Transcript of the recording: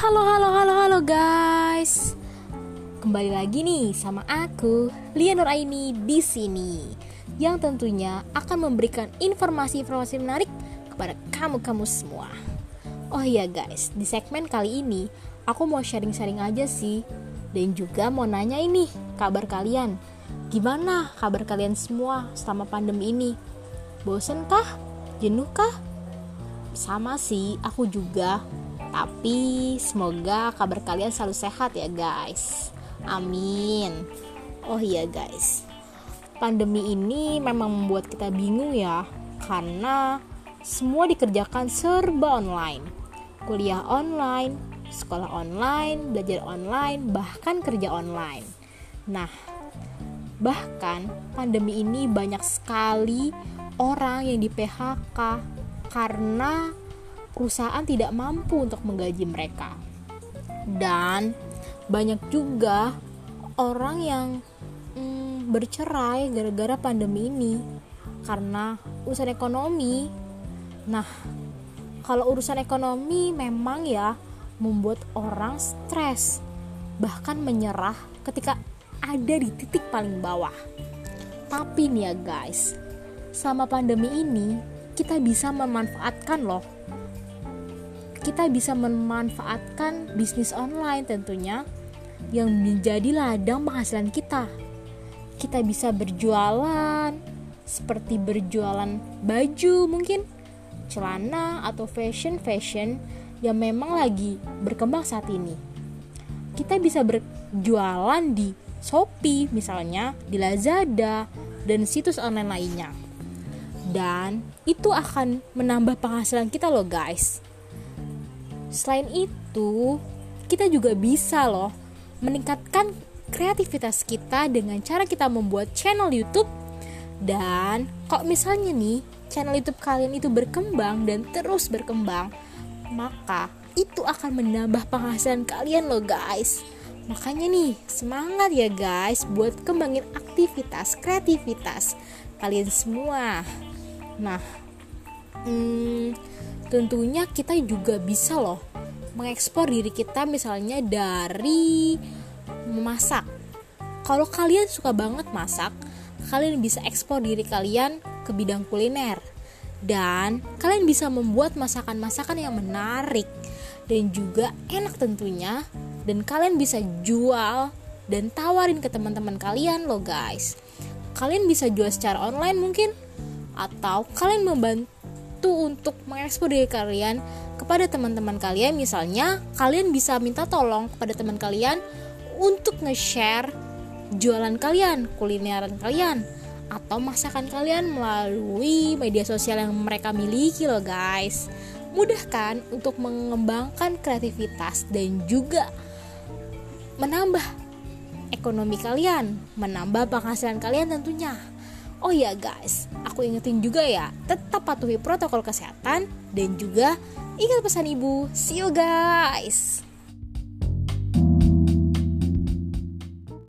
Halo, halo, halo, halo guys. Kembali lagi nih sama aku, Lia Nur Aini di sini. Yang tentunya akan memberikan informasi-informasi menarik kepada kamu-kamu semua. Oh iya guys, di segmen kali ini aku mau sharing-sharing aja sih dan juga mau nanya ini kabar kalian. Gimana kabar kalian semua selama pandemi ini? Bosen kah? Jenuh kah? Sama sih, aku juga tapi semoga kabar kalian selalu sehat ya guys. Amin. Oh iya guys. Pandemi ini memang membuat kita bingung ya karena semua dikerjakan serba online. Kuliah online, sekolah online, belajar online, bahkan kerja online. Nah, bahkan pandemi ini banyak sekali orang yang di PHK karena perusahaan tidak mampu untuk menggaji mereka. Dan banyak juga orang yang hmm, bercerai gara-gara pandemi ini karena urusan ekonomi. Nah, kalau urusan ekonomi memang ya membuat orang stres, bahkan menyerah ketika ada di titik paling bawah. Tapi nih ya guys, selama pandemi ini kita bisa memanfaatkan loh kita bisa memanfaatkan bisnis online tentunya yang menjadi ladang penghasilan kita. Kita bisa berjualan seperti berjualan baju mungkin celana atau fashion fashion yang memang lagi berkembang saat ini. Kita bisa berjualan di Shopee misalnya, di Lazada dan situs online lainnya. Dan itu akan menambah penghasilan kita loh guys Selain itu, kita juga bisa loh meningkatkan kreativitas kita dengan cara kita membuat channel YouTube dan kok misalnya nih channel YouTube kalian itu berkembang dan terus berkembang, maka itu akan menambah penghasilan kalian loh guys. Makanya nih, semangat ya guys buat kembangin aktivitas, kreativitas kalian semua. Nah, hmm, tentunya kita juga bisa loh mengekspor diri kita misalnya dari memasak kalau kalian suka banget masak kalian bisa ekspor diri kalian ke bidang kuliner. Dan kalian bisa membuat masakan-masakan yang menarik dan juga enak tentunya. Dan kalian bisa jual dan tawarin ke teman-teman kalian loh guys. Kalian bisa jual secara online mungkin atau kalian membantu membantu untuk mengekspor diri kalian kepada teman-teman kalian misalnya kalian bisa minta tolong kepada teman kalian untuk nge-share jualan kalian, kulineran kalian atau masakan kalian melalui media sosial yang mereka miliki loh guys. Mudah kan untuk mengembangkan kreativitas dan juga menambah ekonomi kalian, menambah penghasilan kalian tentunya. Oh ya guys, aku ingetin juga ya, tetap patuhi protokol kesehatan dan juga ingat pesan ibu. See you guys.